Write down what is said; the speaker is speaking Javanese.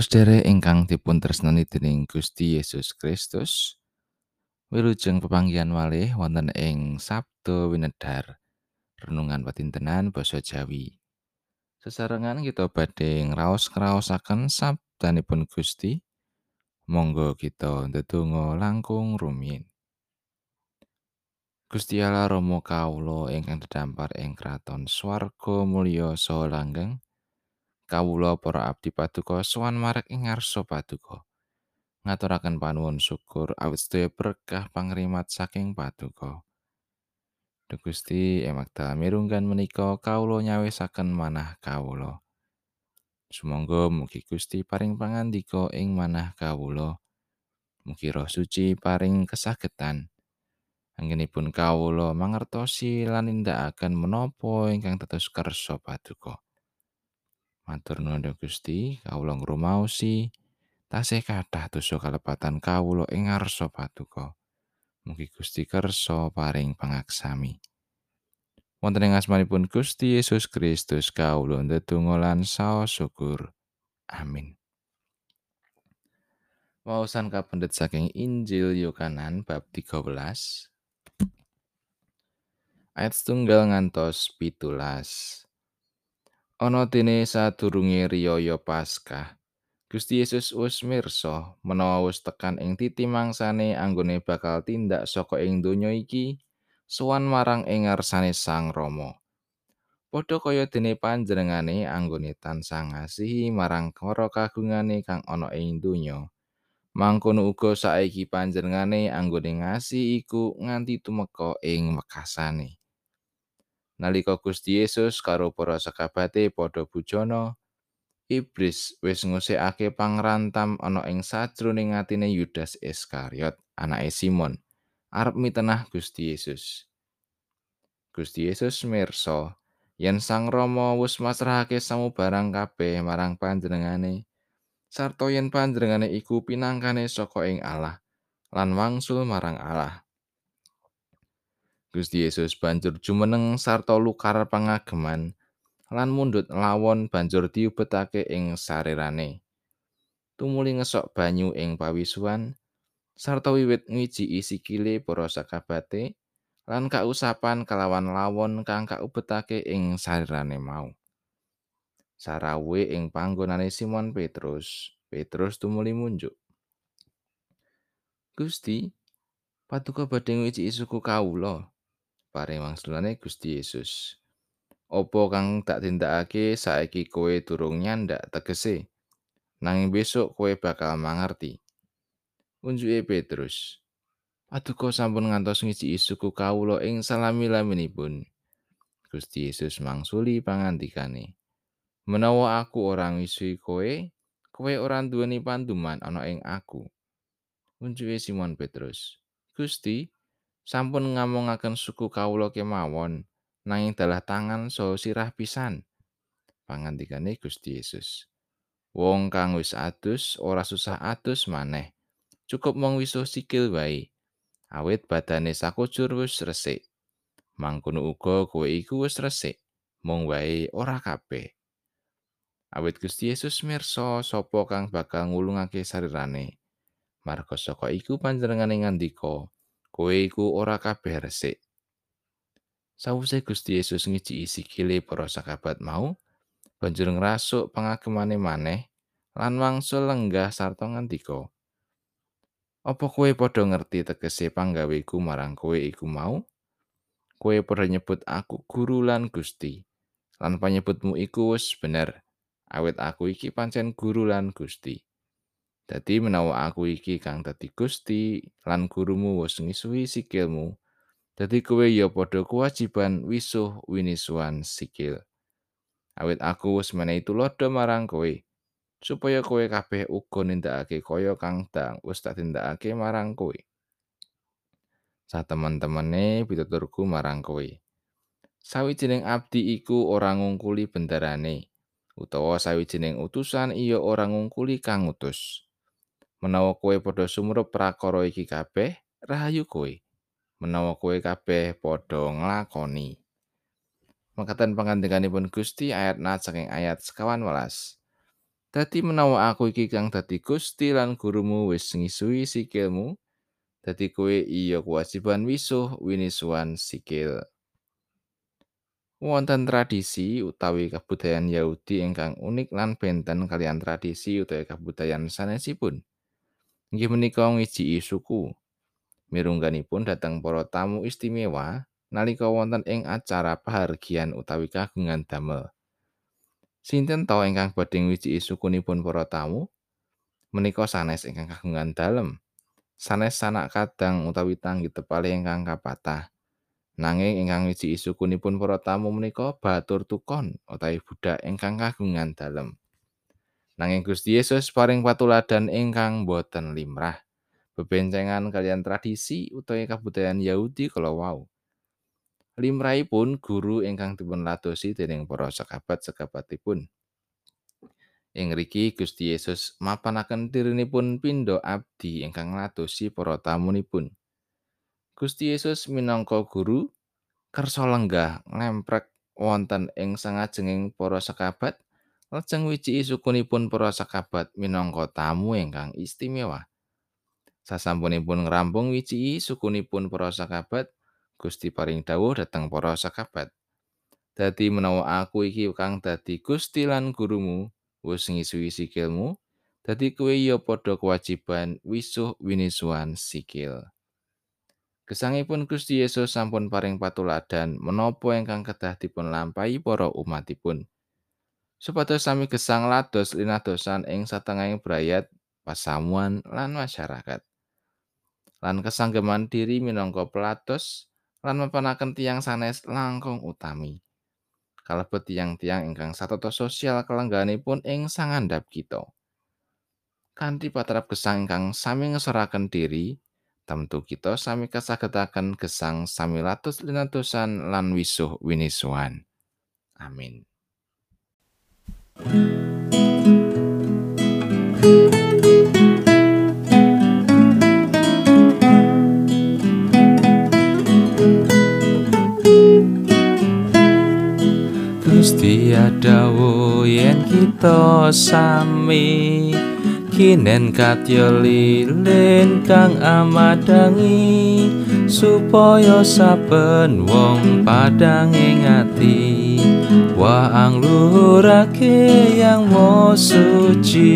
Para sedherek ingkang dipun tresnani dening Gusti Yesus Kristus, wilujeng pepanggihan malih wonten ing Sabdo Winedhar renungan patintenan basa Jawi. Sesarengan kita badhe ngraos-kraosaken sabdanipun Gusti. Monggo kita ndedonga langkung rumiyin. Gusti Allah Rama kawula ingkang dedampar ing kraton swarga mulya saha langgeng. Kawula para abdi paduka sowan marek ing ngarsa paduka. Ngaturaken panuwun syukur awit sedaya berkah pangrimat saking paduka. Duh Gusti emakta mirunggan menika kawula nyawisaken manah kawula. Sumangga mugi Gusti paring pangandika ing manah kawula. Mugi roh suci paring kesagetan. Anggenipun kawula mangertosi lan nindakaken menapa ingkang tetes kersa paduka Matur nuwun Gusti, kawula ngrumaosi tasih kathah dosa kalepatan kawula ing ngarsa paduka. Mugi Gusti kersa paring pangaksami. Wonten ing asmanipun Gusti Yesus Kristus kawula ndedonga lan saos syukur. Amin. Waosan kapendet saking Injil Yohanan bab 13 ayat setunggal ngantos pitulas. Ana dene sadurunge riyaya Paskah. Gusti Yesus wis mirsa menawa wis tekan ing titi mangsane anggone bakal tindak saka ing donya iki sowan marang ing ngarsane Sang Rama. Padha kaya dene panjenengane anggone tansah ngasihi marang para kagungane kang ana ing donya. Mangkono uga saiki panjenengane anggone ngasihi iku nganti tumeka ing wekasane. Nalika Gusti Yesus karo para sekabate padha bujana iblis wis ngusikake pangrantam ana ing sajroning atine Yudas Iskariot anake Simon arep mitenah Gusti Yesus. Gusti Yesus mirsa yen Sang Rama wis masrahake samubarang kabeh marang panjenengane sarta yen panjenengane iku pinangkane saka ing Allah lan wangsul marang Allah Gusti Yesus banjur jumeneng sarta lukar pangageman lan mundut lawon banjur diubetake ing sarirane. Tumuli ngesok banyu ing pawisuan sarta wiwit ngiji isi kile para sakabate lan kausapan kalawan lawon kang kaubetake ing sarirane mau. Sarawe ing panggonane Simon Petrus, Petrus tumuli munjuk. Gusti, patuko badhe ngiji isuku kawula. Paring wangsulane Gusti Yesus. Opo kang tak tindakake saiki kowe durung nyandak tegese. Nanging besok kowe bakal mangerti. Unjuke Petrus. Aduh sampun ngantos ngisi isuku kawula ing salami-laminipun. Gusti Yesus mangsuli pangandikane. Menawa aku ora ngisi kowe, kowe ora duweni panduman ana ing aku. Unjuke Simon Petrus. Gusti, sampun ngamongaken suku kawula kemawon nanging dalah tangan so sirah pisan. Pangandikane Gusti Yesus. Wong kang wis adus ora susah adus maneh. Cukup mung wisuh sikil wae. Awit badane sakujur wis resik. Mangkono uga kowe iku wis resik mung wae ora kabeh. Awit Gusti Yesus mirsa sapa kang bakal ngulungake sarirane? Marga saka iku panjenengane ngandika kowe iku ora kabeh resik. Sawuse Gusti Yesus ngiji isi kile para sakabat mau, banjur ngrasuk pangagemane maneh lan wangsul lenggah sarta ngandika. Apa kowe padha ngerti tegese panggaweku marang kowe iku mau? Kowe padha nyebut aku guru lan Gusti. Lan panyebutmu iku wis bener. Awit aku iki pancen guru lan Gusti. Dadi menawa aku iki kang dadi Gusti lan gurumu wis ngisuhi sikilmu, dadi kowe ya padha kewajiban wisuh winisuan sikil. Awit aku wis menehi tulodo marang kowe, supaya kowe kabeh uga nindakake kaya kang dang wis tak tindakake marang kowe. Satemen-temene pituturku marang kowe. Sawijining abdi iku ora ngungkuli bendarane, utawa sawijining utusan iya ora ngungkuli kang utus. Menawa kowe padha sumrup prakara iki kabeh rahayu kowe menawa kowe kabeh padha nglakoni mekaten pangandikanipun Gusti ayat nat saking ayat sekawan welas Dadi menawa aku iki kang dadi Gusti lan gurumu wis ngisui sikilmu, dadi kowe iya kewajiban wisuh winisuan sikil. Wonten tradisi utawi kabudayan Yahudi ingkang unik lan benten kalian tradisi utawi kabudayan sanesipun. Inggih menika ngiji suku. Mirungganipun dhateng para tamu istimewa nalika wonten ing acara pahargian utawi kagungan damel. Sinten to ingkang badhe ngwijiki sukunipun para tamu? Menika sanes ingkang kagungan dalem. Sanes sanak kadang utawi tanggi tepale ingkang kapatah. Nanging ingkang ngwijiki sukunipun para tamu menika batur tukon utawi budak ingkang kagungan dalem. Nanging Gusti Yesus paring patuladan ingkang boten limrah. Bebencengan kalian tradisi utawi kabudayan Yahudi kala wau. limrahipun guru ingkang dipun ladosi dening para sekabat-sekabatipun. Ing riki Gusti Yesus mapanaken dirinipun pindho abdi ingkang ladosi para tamunipun. Gusti Yesus minangka guru kersa lenggah ngemprek wonten ing sangajenging para sekabat lajeng wiji sukunipun para sekabat minangka tamu ingkang istimewa. Sasampunipun ngrampung wiji sukunipun para sekabat, Gusti paring dawuh dhateng para sakabat. Dadi menawa aku iki kang dadi Gusti lan gurumu, wis ngisui sikilmu, dadi kowe ya padha kewajiban wisuh winisuan sikil. Gesangipun Gusti Yesus sampun paring patuladan menapa ingkang kedah dipun lampahi para umatipun. Supados sami gesang lados linadosan ing satengahing brayat, pasamuan lan masyarakat. Lan kesanggeman diri minangka pelados, lan mapanaken tiang sanes langkung utami. Kalebet tiang-tiang ingkang satata sosial kelengganipun ing sangandhap kita. Kanthi patrap gesang ingkang sami ngeseraken diri, tentu kita sami kasagetaken gesang sami latus linatusan lan wisuh winisuan. Amin. Gusti adawo yen kita sami. Kinen katya lilin kang amadangi supaya saben wong padang ing ati wa angluhurake yang mo suci